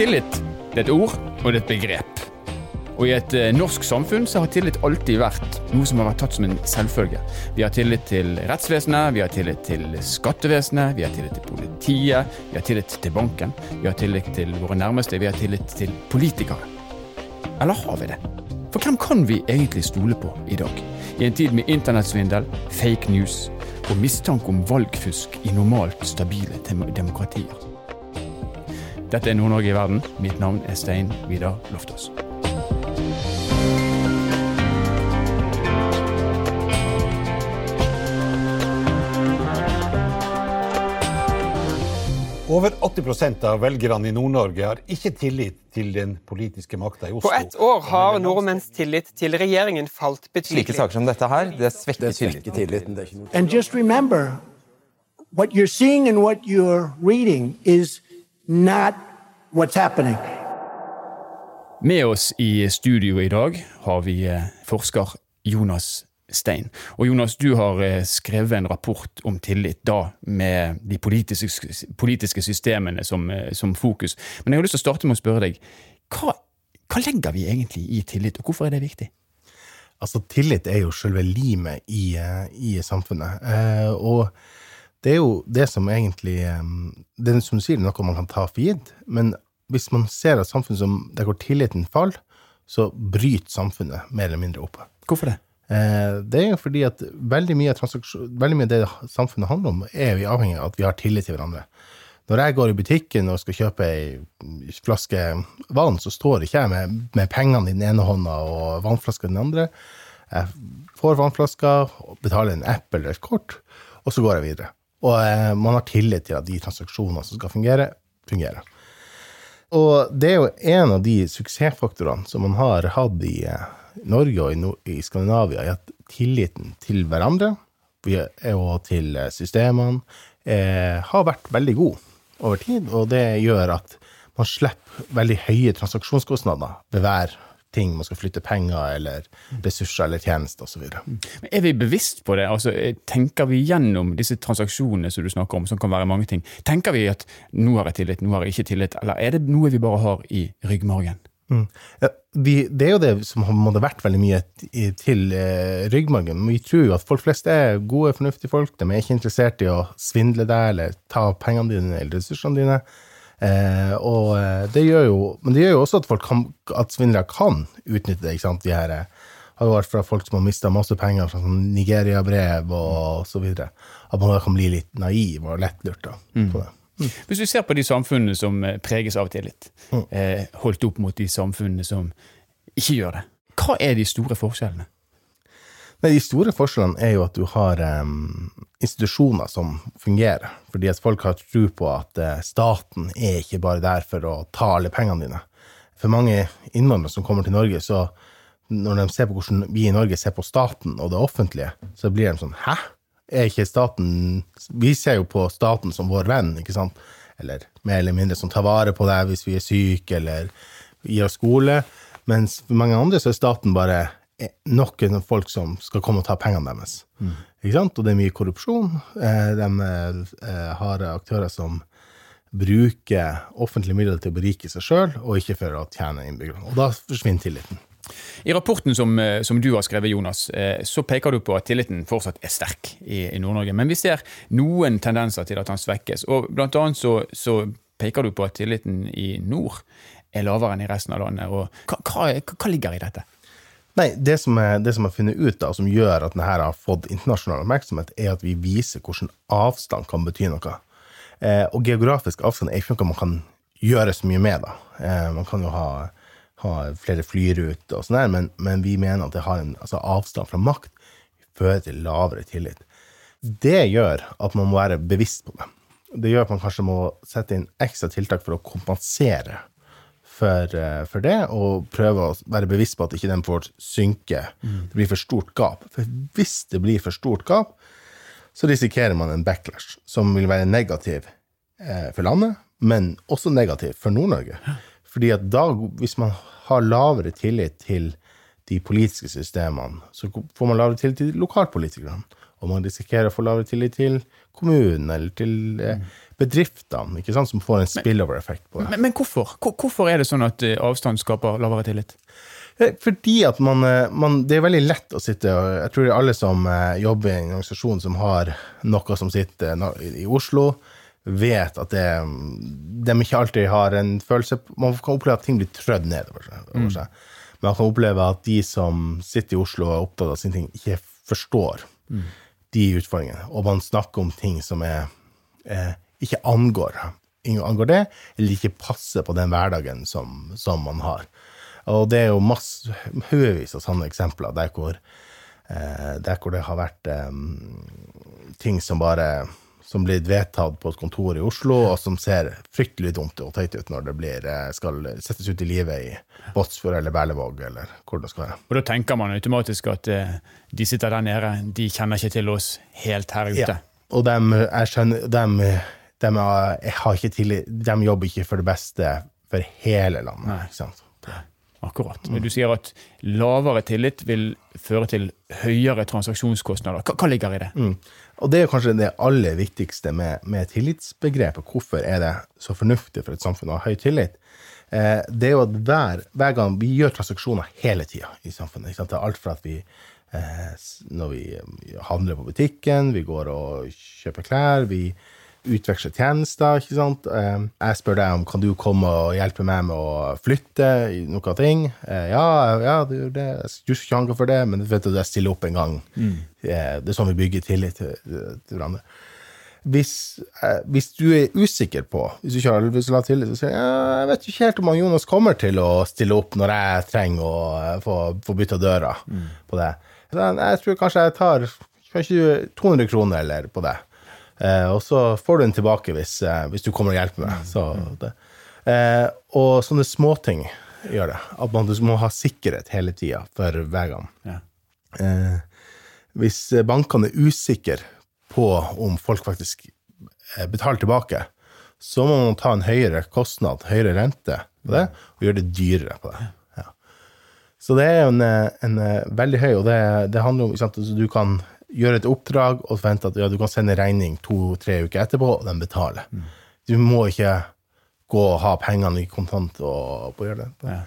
Tillit det er et ord, og det er et begrep. Og i et eh, norsk samfunn så har tillit alltid vært noe som har vært tatt som en selvfølge. Vi har tillit til rettsvesenet, vi har tillit til skattevesenet, vi har tillit til politiet, vi har tillit til banken, vi har tillit til våre nærmeste, vi har tillit til politikere. Eller har vi det? For hvem kan vi egentlig stole på i dag? I en tid med internettsvindel, fake news og mistanke om valgfusk i normalt stabile demokratier. Dette er Nord-Norge i verden. Mitt navn er Stein Vidar Loftaas. Over 80% av velgerne i Nord-Norge har ikke tillit til den politiske makta i Oslo. På ett år har nordmenns tillit til regjeringen falt betydelig. Slike saker som dette her, det svekker svekker tilliten. tilliten. Det er ikke noe And just remember, what you're seeing and what you're reading is not what's happening. Med oss i studio i dag har vi eh, forsker Jonas Stein. Og Jonas, du har eh, skrevet en rapport om tillit, da med de politiske, politiske systemene som, eh, som fokus. Men jeg har lyst til å starte med å spørre deg, hva, hva legger vi egentlig i tillit, og hvorfor er det viktig? Altså, tillit er jo selve limet i, i samfunnet. Eh, og det er jo det som egentlig Det er som du sier, noe man kan ta for gitt. Men hvis man ser et samfunn som der hvor tilliten faller, så bryter samfunnet mer eller mindre opp. Hvorfor det? Eh, det er jo fordi at veldig mye, veldig mye av det samfunnet handler om, er vi avhengig av at vi har tillit til hverandre. Når jeg går i butikken og skal kjøpe ei flaske vann, så står ikke jeg med, med pengene i den ene hånda og vannflaska i den andre. Jeg får vannflaska, betaler en app eller et kort, og så går jeg videre. Og eh, man har tillit til at de transaksjonene som skal fungere, fungerer. Og det er jo en av de suksessfaktorene som man har hatt i eh, Norge og i, no i Skandinavia, er at tilliten til hverandre er- og til eh, systemene eh, har vært veldig god over tid, og det gjør at man slipper veldig høye transaksjonskostnader ved hver ting man skal flytte penger eller ressurser eller tjenester osv. Men Er vi bevisst på det? Altså, eh, tenker vi gjennom disse transaksjonene som du snakker om, som kan være mange ting? Tenker vi at nå har jeg tillit, nå har jeg ikke tillit, eller er det noe vi bare har i ryggmargen? Ja, vi, det er jo det som har vært veldig mye til eh, ryggmargen. Vi tror jo at folk flest er gode, fornuftige folk. De er ikke interessert i å svindle deg eller ta pengene dine eller ressursene dine. Eh, og eh, det gjør jo, men det gjør jo også at, folk kan, at svindlere kan utnytte det. ikke sant? De her, eh, har jo vært fra folk som har mista masse penger fra sånn Nigeria-brev og så videre. At man da kan bli litt naiv og lettlurt da, på det. Hvis du ser på de samfunnene som eh, preges av tillit, eh, holdt opp mot de samfunnene som ikke gjør det, hva er de store forskjellene? Nei, De store forskjellene er jo at du har um, institusjoner som fungerer. Fordi at folk har tro på at uh, staten er ikke bare der for å ta alle pengene dine. For mange innvandrere som kommer til Norge, så når de ser på hvordan vi i Norge ser på staten og det offentlige, så blir de sånn Hæ? Er ikke staten Vi ser jo på staten som vår venn, ikke sant? Eller mer eller mindre som tar vare på deg hvis vi er syke, eller gir oss skole. Mens for mange andre så er staten bare noen folk som skal komme og ta pengene deres. Ikke sant? Og det er mye korrupsjon. Eh, De eh, har aktører som bruker offentlige midler til å berike seg sjøl, og ikke for å tjene innbyggerne. Og da forsvinner tilliten. I rapporten som, eh, som du har skrevet, Jonas, så peker du på at tilliten fortsatt er sterk i, i Nord-Norge. Men vi ser noen tendenser til at den svekkes. Og blant annet så, så peker du på at tilliten i nord er lavere enn i resten av landet. Og hva, hva, hva ligger i dette? Nei, det som er, det som er funnet ut, da, som gjør at denne har fått internasjonal oppmerksomhet, er at vi viser hvordan avstand kan bety noe. Eh, og geografisk avstand er ikke noe man kan gjøre så mye med. da. Eh, man kan jo ha, ha flere flyruter og sånn men, men vi mener at det har en altså avstand fra makt fører til lavere tillit. Det gjør at man må være bevisst på det. Det gjør at man kanskje må sette inn ekstra tiltak for å kompensere for, eh, for det, og prøve å være bevisst på at ikke den får synke. Det blir for stort gap. For hvis det blir for stort gap, så risikerer man en backlash som vil være negativ eh, for landet, men også negativ for Nord-Norge. Fordi at da, hvis man har lavere tillit til de politiske systemene, så får man lavere tillit til lokalpolitikerne. Og man risikerer å få lavere tillit til kommunen eller til eh, bedriftene, ikke sant, som får en spillover-effekt på det. Men, men hvorfor? Hvor- Hvorfor er det sånn at eh, avstand skaper lavere tillit? Eh, Fordi at man, man Det er veldig lett å sitte og Jeg tror alle som jobber i en organisasjon som har noe som sitter i Oslo, vet at det, de ikke alltid har en følelse Man kan oppleve at ting blir trødd nedover seg. seg. Man kan oppleve at de som sitter i Oslo og er opptatt av sine ting, ikke forstår de utfordringene. Og man snakker om ting som er, eh, ikke angår, angår det, eller ikke passer på den hverdagen som, som man har. Og det er jo masse, haugevis av sånne eksempler der hvor, eh, der hvor det har vært eh, ting som bare som blir vedtatt på et kontor i Oslo, og som ser fryktelig dumt og teit ut når det blir, eh, skal settes ut i livet i Båtsfjord eller Berlevåg, eller hvor det skal være. Og da tenker man automatisk at eh, de sitter der nede, de kjenner ikke til oss helt her ute. Og dem, jeg skjønner, dem, dem har, har ikke tillit, de jobber ikke for det beste for hele landet. Nei. Ikke sant? Akkurat. Men Du sier at lavere tillit vil føre til høyere transaksjonskostnader. Hva, hva ligger i det? Mm. Og det er kanskje det aller viktigste med, med tillitsbegrepet. Hvorfor er det så fornuftig for et samfunn å ha høy tillit? Eh, det er jo at hver, hver gang vi gjør transaksjoner hele tida i samfunnet. Det er alt fra at vi eh, når vi eh, handler på butikken, vi går og kjøper klær, vi utveksler tjenester, ikke sant. Eh, jeg spør deg om kan du komme og hjelpe meg med å flytte noen ting. Eh, ja, ja, du gjør det. Du skal ikke ha for det, men vet du, jeg stiller opp en gang. Mm. Det er sånn vi bygger tillit til, til hverandre. Hvis, eh, hvis du er usikker på, hvis du ikke har ha tillit, så sier jeg ja, jeg vet ikke helt om Jonas kommer til å stille opp når jeg trenger å eh, få, få bytta døra på det. Så jeg, jeg tror kanskje jeg tar kanskje 200 kroner eller på det. Eh, og så får du den tilbake hvis, eh, hvis du kommer og hjelper meg. Så det. Eh, og sånne småting gjør det. At man må ha sikkerhet hele tida for gang. Ja. Eh, hvis bankene er usikre på om folk faktisk betaler tilbake, så må man ta en høyere kostnad, høyere rente på det, og gjøre det dyrere på det. Ja. Så det er jo en, en veldig høy, og det, det handler om at sant, altså, du kan gjøre et oppdrag og forventer at ja, du kan sende regning to-tre uker etterpå, og de betaler. Du må ikke gå og ha pengene i kontant og på å gjøre det. Ja.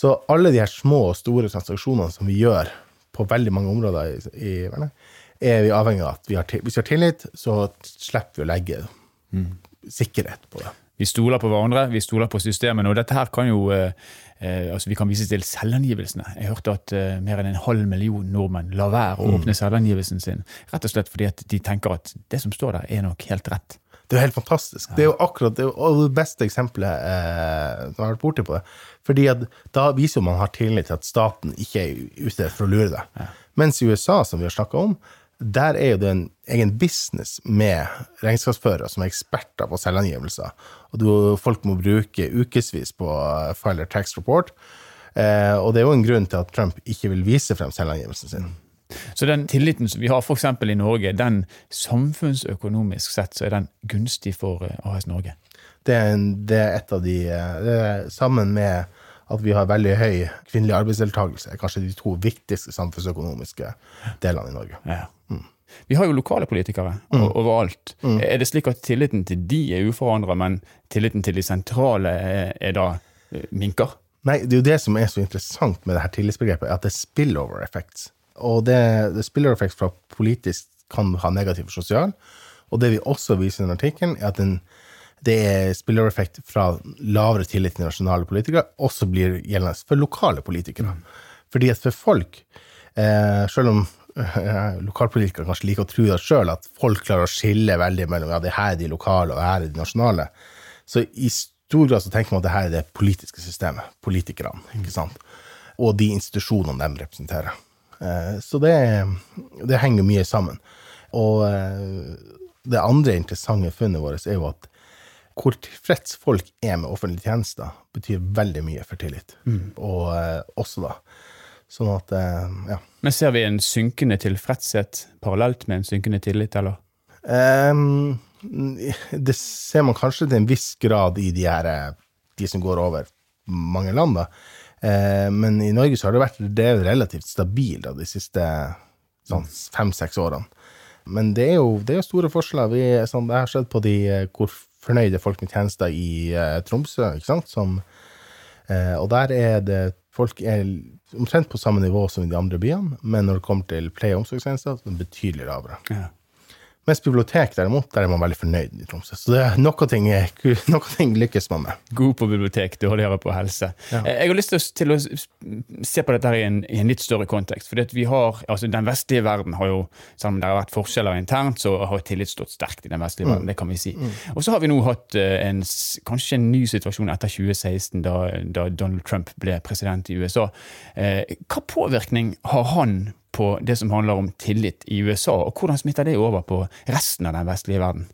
Så alle de her små og store transaksjonene som vi gjør på veldig mange områder i, i verden, er vi avhengig av at vi har, hvis vi har tillit, så slipper vi å legge sikkerhet på det. Vi stoler på hverandre, vi stoler på systemene, og dette her kan jo eh, altså Vi kan vise til selvangivelsene. Jeg hørte at eh, mer enn en halv million nordmenn lar være å åpne selvangivelsen sin, rett og slett fordi at de tenker at det som står der, er nok helt rett. Det er jo helt fantastisk. Det er jo akkurat det, jo det beste eksempelet eh, som har vært borti på det. Fordi at da viser jo man har tillit til at staten ikke er ute for å lure deg. Mens i USA, som vi har snakka om, der er jo det en egen business med regnskapsførere som er eksperter på selvangivelser. Og du, folk må bruke ukevis på å file tax report. Eh, og det er jo en grunn til at Trump ikke vil vise frem selvangivelsen sin. Så den tilliten som vi har f.eks. i Norge, den samfunnsøkonomisk sett så er den gunstig for eh, AS Norge. det er, en, det er et av de eh, det er, Sammen med at vi har veldig høy kvinnelig arbeidsdeltakelse, er kanskje de to viktigste samfunnsøkonomiske delene i Norge. Ja. Vi har jo lokale politikere mm. overalt. Er det slik at tilliten til de er uforandra, men tilliten til de sentrale er, er da eh, minker? Nei, det er jo det som er så interessant med det her tillitsbegrepet, er at det er spillover effects. Og det, det spillover effects fra politisk kan ha negativ for sosial. Og det vi også viser i den artikkelen, er at den, det er spillereffekt fra lavere tillit til nasjonale politikere også blir gjeldende for lokale politikere. Fordi at for folk, eh, selv om eh, lokalpolitikere kanskje liker å tro det sjøl, at folk klarer å skille veldig mellom ja, det her er de lokale og det her er de nasjonale, så i stor grad så tenker man at det her er det politiske systemet, politikerne, ikke sant? og de institusjonene de representerer. Eh, Så det, det henger mye sammen. Og eh, det andre interessante funnet vårt er jo at hvor tilfreds folk er med offentlige tjenester, betyr veldig mye for tillit. Og eh, også da. Sånn at, eh, ja. Men ser vi en synkende tilfredshet parallelt med en synkende tillit, eller? Um, det ser man kanskje til en viss grad i de her de som går over mange land, da. Eh, men i Norge så har det vært det relativt stabilt de siste sånn, fem-seks årene. Men det er jo, det er store forskjeller. Vi, sånn, det har skjedd på de eh, hvor fornøyde folk med tjenester i eh, Tromsø, ikke sant? Som, eh, og der er det folk er omtrent på samme nivå som i de andre byene, men når det kommer til pleie- og omsorgstjenester, så er det betydelig lavere. Ja. Mens bibliotek, derimot, der er man veldig fornøyd i Tromsø. Så det er noe ting, noe ting lykkes man med. God på bibliotek, dårligere på helse. Ja. Eh, Jeg har lyst til å, se på dette i en, i en litt større kontekst. fordi vi har, altså Den vestlige verden har jo, selv om det har vært forskjeller internt, så har tillit stått sterkt i den vestlige verden. det kan vi si. Og så har vi nå hatt eh, en, kanskje en ny situasjon etter 2016, da, da Donald Trump ble president i USA. Eh, hva påvirkning har han på det som handler om tillit i USA, og hvordan smitter det over på resten av den vestlige verden?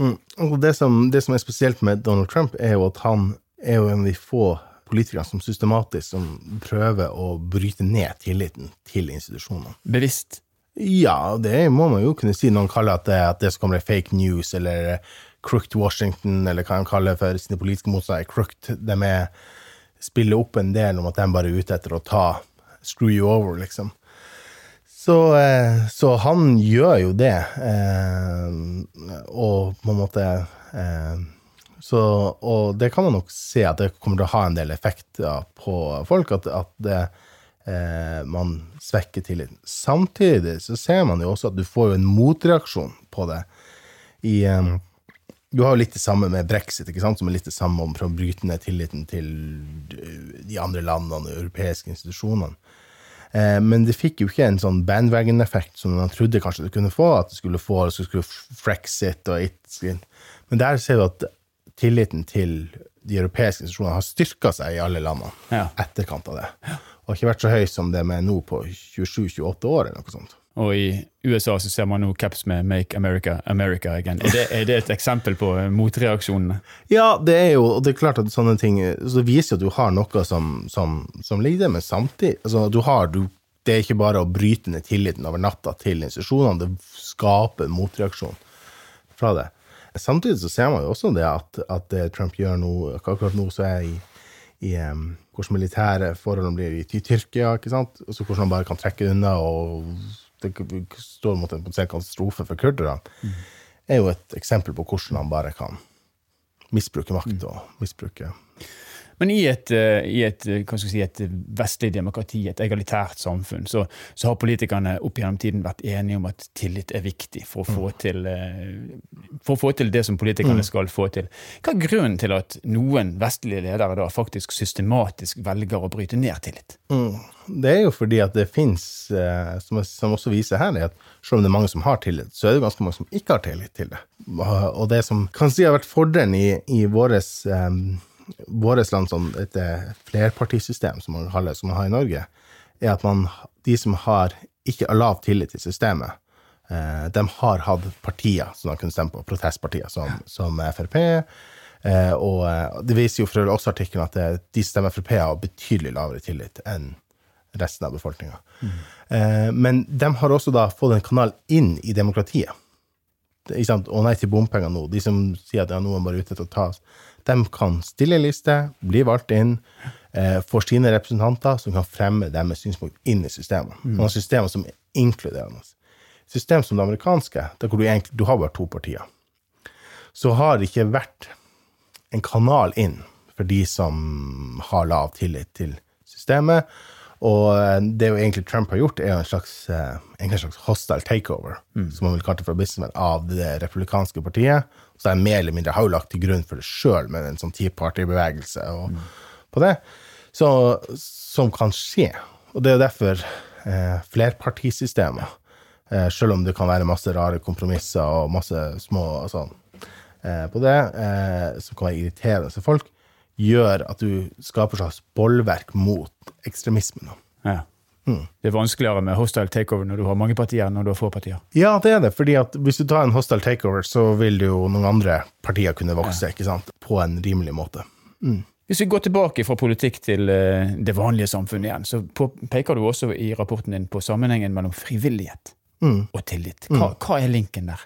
Mm. det som, det som er spesielt med Donald Trump, er jo at han er jo en av de få politikerne som systematisk som prøver å bryte ned tilliten til institusjonene. Bevisst. Ja, det må man jo kunne si. Noen kaller at det, at det kommer er fake news, eller crooked Washington, eller hva de kaller for sine politiske motstandere. Crooked, de er, spiller opp en del om at de bare er ute etter å ta screw you over, liksom. Så, eh, så han gjør jo det, eh, og på en måte eh, så, Og det kan man nok se at det kommer til å ha en del effekter på folk, at, at det, man svekker tilliten. Samtidig så ser man jo også at du får en motreaksjon på det. I, du har jo litt det samme med brexit, som er litt det samme om å bryte ned tilliten til de andre landene og europeiske institusjonene. Eh, Men det fikk jo ikke en sånn bandwagon-effekt som man trodde kanskje det kunne få. At det skulle få så skulle Frexit og it. Men der ser du at tilliten til de europeiske institusjonene har styrka seg i alle landene Ja. etterkant av det. Og har ikke vært så høy som det er med nå på 27-28 år eller noe sånt. Og i USA så ser man nå caps med 'Make America America Again'. Er det, er det et eksempel på motreaksjonene? Ja, det er jo, og det er klart at sånne ting så det viser jo at du har noe som, som, som ligger der, men samtidig altså, du har, du, Det er ikke bare å bryte ned tilliten over natta til institusjonene, det skaper motreaksjon fra det. Samtidig så ser man jo også det at, at det Trump gjør nå Akkurat nå så er jeg i, i hvordan militære forholdene blir i Tyrkia, ikke sant? Også hvordan han bare kan trekke unna, og det står mot en potensiell katastrofe for kurderne, er jo et eksempel på hvordan han bare kan misbruke makt og misbruke Men i et, eh, i et, eh, si, et vestlig demokrati, et egalitært samfunn, så, så har politikerne opp gjennom tiden vært enige om at tillit er viktig for å få til, eh, for å få til det som politikerne skal få til. Hva er grunnen til at noen vestlige ledere da faktisk systematisk velger å bryte ned tillit? Det er jo fordi at det fins, som, som også viser her, er at selv om det er mange som har tillit, så er det ganske mange som ikke har tillit til det. Og det som kan si har vært fordelen i, i våres, um, våres land sånn, et eh, flerpartisystem, som man kaller som man har i Norge, er at man, de som har ikke har lav tillit til systemet, eh, de har hatt partier som de kunne stemme på, protestpartier som, som Frp. Eh, og eh, det viser jo for også artikkelen at det, de som stemmer Frp, har betydelig lavere tillit enn resten av befolkninga. Eh, men de har også da fått en kanal inn i demokratiet. Og nei til bompenger nå. De som sier at ja, nå er man bare ute etter å ta. De kan stille liste, bli valgt inn, eh, får sine representanter som kan fremme deres synspunkt inn i systemet. Mm. har systemer som er inkluderende. System som det amerikanske, der hvor du egentlig du har bare to partier, så har det ikke vært en kanal inn for de som har lav tillit til systemet. Og eh, det jo egentlig Trump har gjort, er jo en slags, eh, en slags hostile takeover, som man vil kalle det fra businessmen, av det republikanske partiet. Så er mer eller mindre har jo lagt til grunn for det sjøl, med en sånn Tea Party-bevegelse og på det. Så, som kan skje. Og det er jo derfor eh, flerpartisystemer, eh, sjøl om det kan være masse rare kompromisser og masse små sånn eh, på det, eh, som kan være irriterende for folk, gjør at du skaper slags bolverk mot ekstremismen. Ja. Ja. Det er vanskeligere med hostile takeover når du har mange partier enn når du har få partier. Ja, det er det. fordi at hvis du tar en hostile takeover, så vil jo noen andre partier kunne vokse ikke sant? på en rimelig måte. Hvis vi går tilbake fra politikk til eh, det vanlige samfunnet igjen, så peker du også i rapporten din på sammenhengen mellom frivillighet og tillit. Hva, hva er linken der?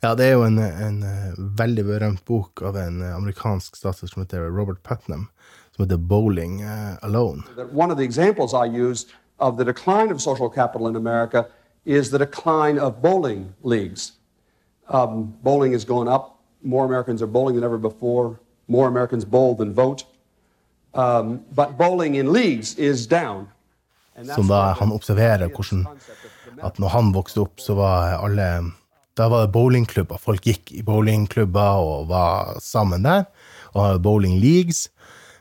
Ja, det er jo en, en eh, veldig berømt bok av en eh, amerikansk statsminister som heter Robert Putnam, som heter 'Bowling eh, Alone'. one of the examples I use of the decline of social capital in America is the decline of bowling leagues. Um, bowling has gone up. More Americans are bowling than ever before. More Americans bowl than vote. Um, but bowling in leagues is down. Som da han observerer hvordan at når han vokste opp, så var alle Da var det bowlingklubber. Folk gikk i bowlingklubber og var sammen der. Og bowling leagues.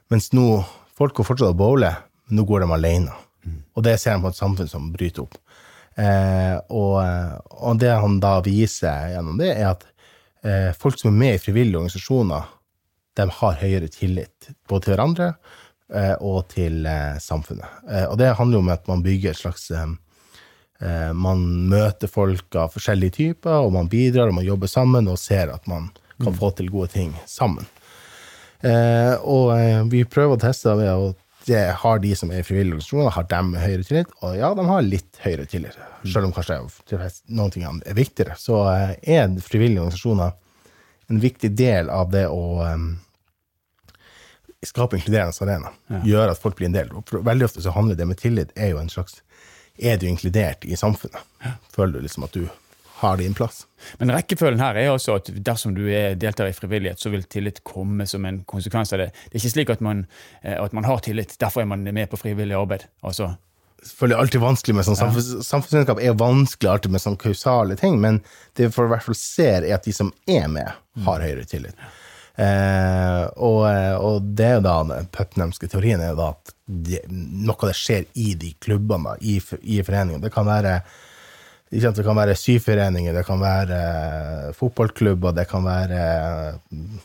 Mens nå Folk går fortsatt og bowler, men nå går de alene. Og det ser man på et samfunn som bryter opp. Eh, og, og det han da viser gjennom det, er at eh, folk som er med i frivillige organisasjoner, de har høyere tillit både til hverandre eh, og til eh, samfunnet. Eh, og det handler jo om at man bygger et slags eh, eh, Man møter folk av forskjellige typer, og man bidrar og man jobber sammen og ser at man kan få til gode ting sammen. Eh, og eh, vi prøver å teste ved å det har de som er i frivillige organisasjoner, har dem høyere tillit? Og ja, de har litt høyere tillit. Selv om kanskje noen ting er viktigere, så eh, er frivillige organisasjoner en viktig del av det å eh, skape inkluderende arena. Gjøre at folk blir en del. For veldig ofte så handler det med tillit er jo en slags Er du inkludert i samfunnet? Føler du liksom at du har din plass? Men rekkefølgen her er altså at dersom du er deltar i frivillighet, så vil tillit komme som en konsekvens av det. Det er ikke slik at man, eh, at man har tillit, derfor er man med på frivillig arbeid. Altså, selvfølgelig alltid vanskelig med sånn samfunns, Samfunnsvitenskap er vanskelig alltid med sånn kausale ting, men det vi i hvert fall ser, er at de som er med, har høyere tillit. Eh, og, og det er jo da den putnamske teorien er jo da at de, noe av det skjer i de klubbene, da, i, i foreningene. Det kan være det kan være syforeninger, det kan være eh, fotballklubber, det kan være eh,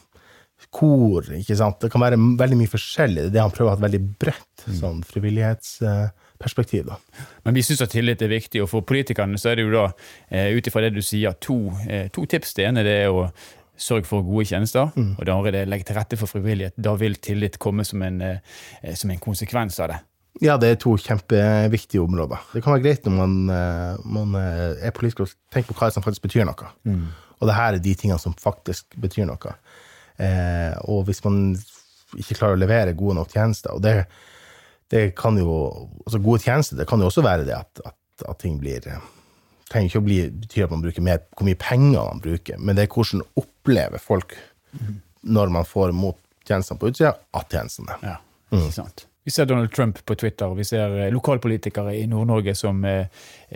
kor. ikke sant? Det kan være veldig mye forskjellig. Det er det han prøver å ha et veldig bredt sånn frivillighetsperspektiv. da. Men vi syns at tillit er viktig, og for politikerne så er det jo da, eh, ut ifra det du sier, to, eh, to tips. Det ene det er å sørge for gode tjenester, Mm. og det andre er å legge til rette for frivillighet. Da vil tillit komme som en, eh, som en konsekvens av det. Ja, det er to kjempeviktige områder. Det kan være greit når man, eh, man eh, er politiker og tenker på hva som faktisk betyr noe. Og det her er de tingene som faktisk betyr noe. Eh, og hvis man ikke klarer å levere gode nok tjenester, og det, det kan jo altså Gode tjenester det kan jo også være det at, at, at ting blir trenger ikke å bli, betyr at man bruker mer, hvor mye penger man bruker, men det er hvordan opplever folk når man får mot tjenestene på utsida, av tjenestene. Ja, ikke sant? Vi ser Donald Trump på Twitter, vi ser eh, lokalpolitikere i Nord-Norge som eh,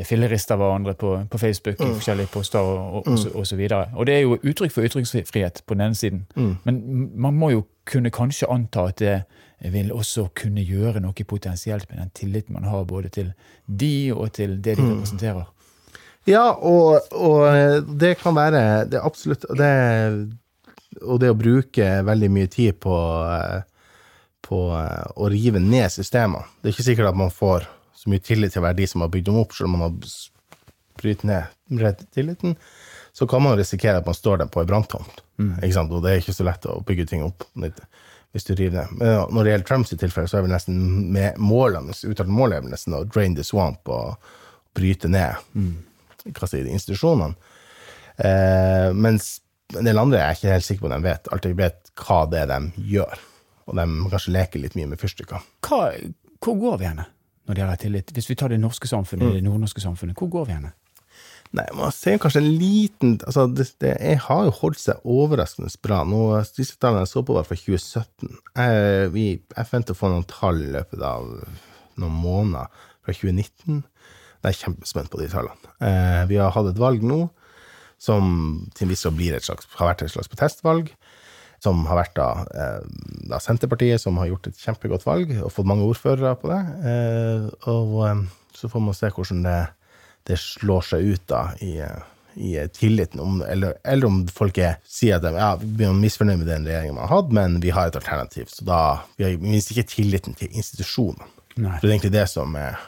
fillerister hverandre på, på Facebook i forskjellige poster og, og, og, så, og så videre. Og det er jo uttrykk for ytringsfrihet på den ene siden. Men man må jo kunne kanskje anta at det vil også kunne gjøre noe potensielt med den tilliten man har både til de og til det de representerer. Ja, og, og det kan være det absolutt det, og det å bruke veldig mye tid på, eh, på eh, å rive ned systemer. Det er ikke sikkert at man får så mye tillit til å være de som har bygd dem opp, selv om man har brytt ned tilliten. Så kan man risikere at man står der på ei branntomt. Mm. Og det er ikke så lett å bygge ting opp hvis du river ned. Men når det gjelder Trumps tilfelle, så er vel nesten med målene, uttalt mål er vel nesten å drain the swamp og bryte ned hva de, institusjonene. Eh, mens en del andre er jeg ikke helt sikker på om de vet, alltid vet hva det er de gjør. Og de kanskje leker litt mye med fyrstikker. Hvor går vi henne når det gjelder tillit? Hvis vi tar det norske samfunnet, det nordnorske samfunnet, hvor går vi henne? Nei, man ser kanskje en liten altså det, det jeg har jo holdt seg overraskende bra. Nå, Disse tallene jeg så på, var fra 2017. Jeg, vi, jeg forventer å få noen tall i løpet av noen måneder fra 2019. Jeg er kjempespent på de tallene. Eh, vi har hatt et valg nå som til en viss grad har vært et slags protestvalg. Som har vært da, eh, da Senterpartiet, som har gjort et kjempegodt valg og fått mange ordførere på det. Eh, og eh, så får man se hvordan det, det slår seg ut da i, i tilliten, om, eller, eller om folk er, sier at de, ja, er misfornøyd med den regjeringen man har hatt, men vi har et alternativ. Så da vi har mister ikke tilliten til institusjonene. For det er egentlig det som, er,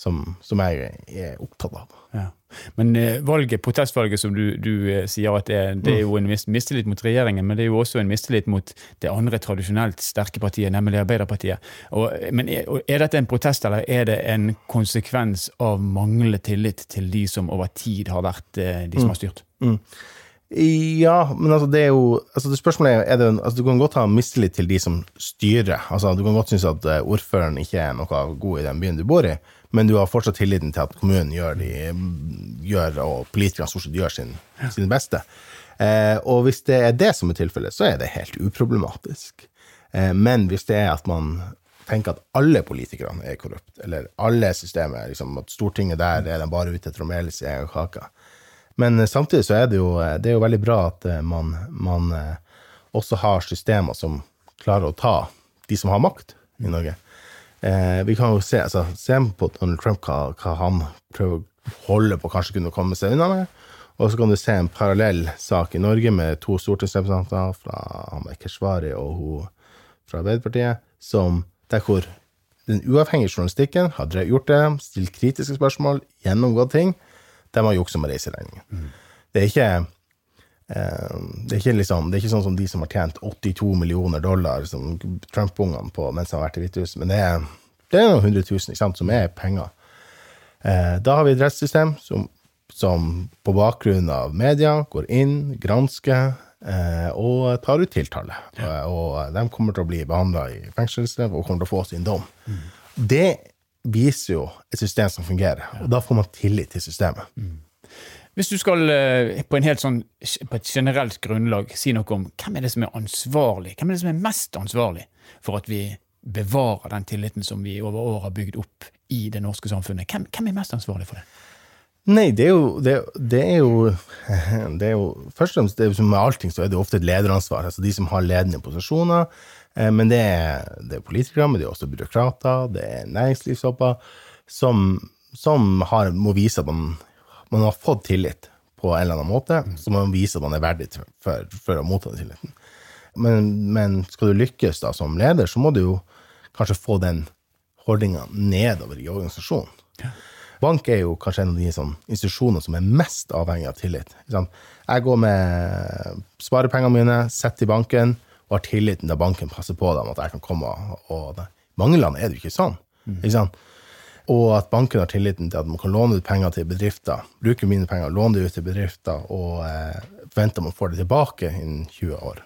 som, som jeg er opptatt av. Ja. Men eh, valget, protestvalget som du, du eh, sier at det, er- det er jo en mis- mistillit mot regjeringen, men det er jo også en mistillit mot det andre tradisjonelt sterke partiet, nemlig Arbeiderpartiet. Og, men er, er dette en protest, eller er det en konsekvens av manglende tillit til de som over tid har vært eh, de som har styrt? Ja, men altså det er jo altså det Spørsmålet er, er det, altså Du kan godt ha mistillit til de som styrer. altså Du kan godt synes at ordføreren ikke er noe god i den byen du bor i, Men du har fortsatt tilliten til at kommunen gjør, de, gjør og politikerne stort sett gjør sin, sin beste. Eh, og hvis det er det som er tilfellet, så er det helt uproblematisk. Eh, men hvis det er at man tenker at alle politikerne er korrupte, eller alle systemer, liksom, at Stortinget der er de bare ute etter å mele sin egen kake. Men eh, samtidig så er det jo, eh, det er jo veldig bra at eh, man, man også har systemer som klarer å ta de som har makt i Norge. Eh, vi kan jo se, altså, se på Donald Trump hva, hva han prøver å holde på kanskje kunne komme seg unna med. Og så kan du se en parallell sak i Norge med to stortingsrepresentanter fra Keshvari og hun fra Arbeiderpartiet, som der hvor den uavhengige journalistikken har gjort det, stilt kritiske spørsmål, gjennomgått ting, de har juksa med reiseregningen. Det er ikke det er, liksom, det er ikke sånn som de som har tjent 82 millioner dollar, som Trump-ungene på mens han har vært i Hvitehuset, men det er, det er noen hundre tusen sant, som er penger. Eh, da har vi et rettssystem som, som på bakgrunn av media går inn, gransker eh, og tar ut tiltale. Ja. og de kommer til å bli behandla i fengselsstraff og kommer til å få sin dom. Det viser jo et system som fungerer, og da får man tillit til systemet. Hvis du skal eh, på, sånn, på et generelt grunnlag si noe om hvem er det som er ansvarlig, hvem er det som er mest ansvarlig for at vi bevarer den tilliten som vi over år har bygd opp i det norske samfunnet, hvem, hvem er mest ansvarlig for det? Nei, det er jo det, det er jo det er jo Først og fremst, med allting, så er det ofte et lederansvar. Altså de som har ledende posisjoner. Eh, Men det er, det er politikere, men det er også byråkrater, det er næringslivshopper, som, som har, må vise at man, man har fått tillit på en eller annen måte. Så må man vise at man er verdig for, for å motta den tilliten. Men, men skal du lykkes da som leder, så må du jo kanskje få den holdninga nedover i organisasjonen. Bank er jo kanskje en av de sånn, institusjoner som er mest avhengig av tillit. Jeg går med sparepengene mine, setter i banken, og har tilliten til banken passer på dem, at jeg kan komme og, og I mange land er det jo ikke sånn. Ikke sant? Og at banken har tilliten til at man kan låne ut penger til bedrifter, bruke mine penger, låne det ut til bedrifter, og eh, forvente man får det tilbake innen 20 år.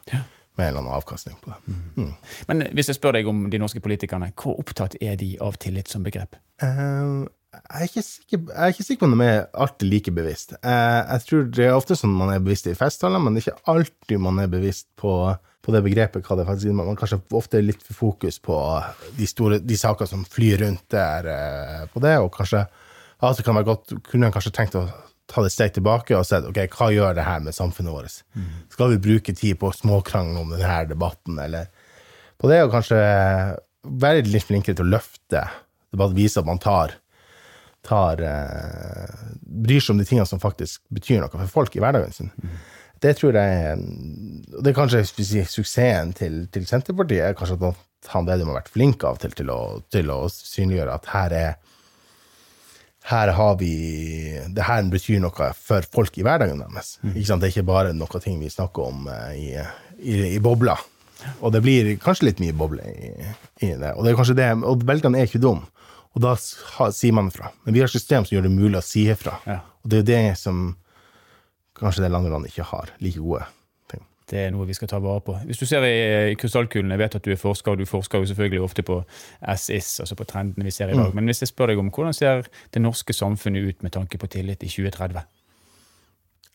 Med en eller annen avkastning på det. Mm. Men hvis jeg spør deg om de norske politikerne, hvor opptatt er de av tillit som begrep? Eh, jeg, er ikke sikker, jeg er ikke sikker på om de er alltid like bevisst. Eh, jeg tror det er ofte sånn man er bevisst i festtaler, men det er ikke alltid man er bevisst på, på det begrepet. hva det faktisk er. Man kanskje ofte er litt for fokus på de, store, de sakene som flyr rundt der eh, på det, og kanskje altså kan være godt, kunne man kanskje tenkt å ta det et steg tilbake og sett ok, hva gjør det her med samfunnet vårt? Skal vi bruke tid på småkrangel om denne debatten, eller på det, og kanskje være litt flinkere til å løfte debatt, vise at man tar tar, eh, bryr seg om de tingene som faktisk betyr noe for folk i hverdagen sin. Det tror jeg Det er kanskje si, suksessen til, til Senterpartiet. er kanskje at han Vedum har vært flink av og til til å, til å synliggjøre at her er her har vi Det her betyr noe for folk i hverdagen deres. Ikke sant? Det er ikke bare noe ting vi snakker om eh, i, i, i bobla. Og det blir kanskje litt mye boble i, i det. Og det er kanskje det, og velgerne er ikke dumme. Og da sier man ifra. Men vi har et system som gjør det mulig å si ifra. Ja. Og det er jo det som kanskje det andre land ikke har. Like gode ting. Det er noe vi skal ta vare på. Hvis du ser i, krystallkulen, jeg vet at du er forsker, og du forsker jo selvfølgelig ofte på SIS, altså på trendene vi ser i dag. Men hvis jeg spør deg om hvordan ser det norske samfunnet ut med tanke på tillit i 2030?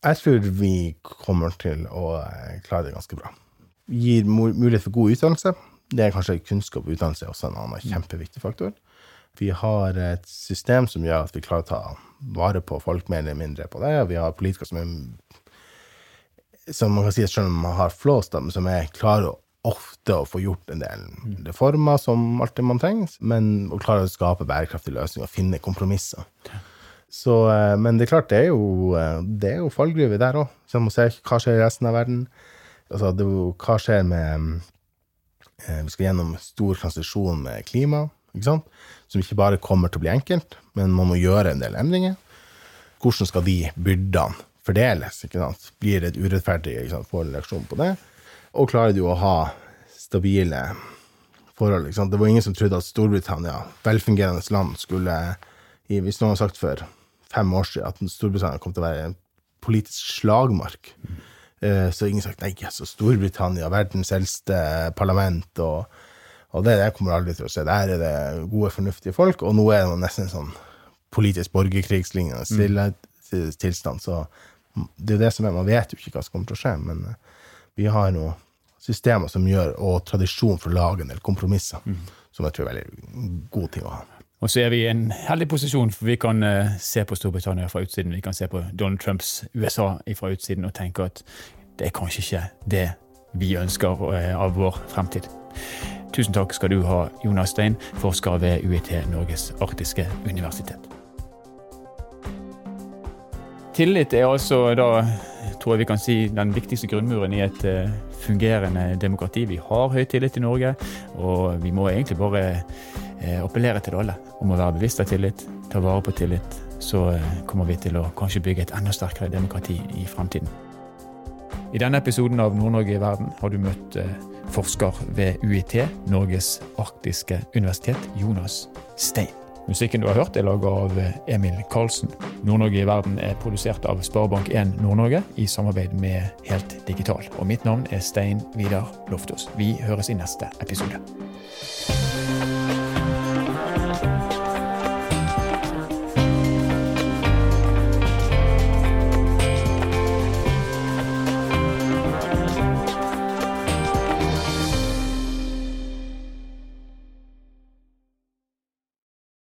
Jeg tror vi kommer til å eh, klare det ganske bra. Gir mulighet for god utdannelse. Det er kanskje kunnskap og utdannelse også en annen kjempeviktig faktor. Vi har et system som gjør at vi klarer å ta vare på folk mer eller mindre på det. Vi har politikere som er som man kan si, selv om man har flås, da, men som er klare ofte å få gjort en del reformer som alltid man trenger, men å klare å skape bærekraftige løsninger og finne kompromisser. Så, eh, men det er klart, det er jo, eh, det er jo fallgruve der òg. Man må se hva skjer i resten av verden. Altså, det hva skjer med eh, Vi skal gjennom stor transisjon med klima, ikke som ikke bare kommer til å bli enkelt, men man må gjøre en del endringer. Hvordan skal de byrdene fordeles? Blir det et urettferdig? Får en reaksjon på det? Og klarer du å ha stabile forhold? Det var ingen som trodde at Storbritannia, velfungerende land, skulle Hvis noen har sagt for fem år siden at Storbritannia kom til å være en politisk slagmark, eh, så har ingen sagt nei, altså Storbritannia, verdens eldste parlament, og, Og det, det kommer aldri til å se. Der er det gode, fornuftige folk, og nå er det nesten en sånn politisk borgerkrigslignende stille tilstand. Så det er det som er, man vet jo ikke hva som kommer til å skje, men eh, vi har nå systemer som gjør, og tradisjon for å lage en del kompromisser, som jeg tror er veldig god ting å ha. Og så er vi i en heldig posisjon, for vi kan uh, se på Storbritannia fra utsiden. Vi kan se på Donald Trumps USA fra utsiden og tenke at det er kanskje ikke det vi ønsker uh, av vår fremtid. Tusen takk skal du ha, Jonas Stein, forsker ved UiT Norges arktiske universitet. Tillit er altså da, tror jeg vi kan si, den viktigste grunnmuren i et eh, fungerende demokrati. Vi har høy tillit i Norge, og vi må egentlig bare eh, appellere til alle om å være bevisst av tillit, ta vare på tillit. Så eh, kommer vi til å kanskje bygge et enda sterkere demokrati i fremtiden. I denne episoden av Nord-Norge i verden har du møtt forsker ved UiT, Norges arktiske universitet, Jonas Stein. Musikken du har hørt er laget av Emil Karlsen. Nord-Norge i verden er produsert av Sparebank1 Nord-Norge i samarbeid med Helt Digital. Og mitt navn er Stein Vidar Loftaas. Vi høres i neste episode.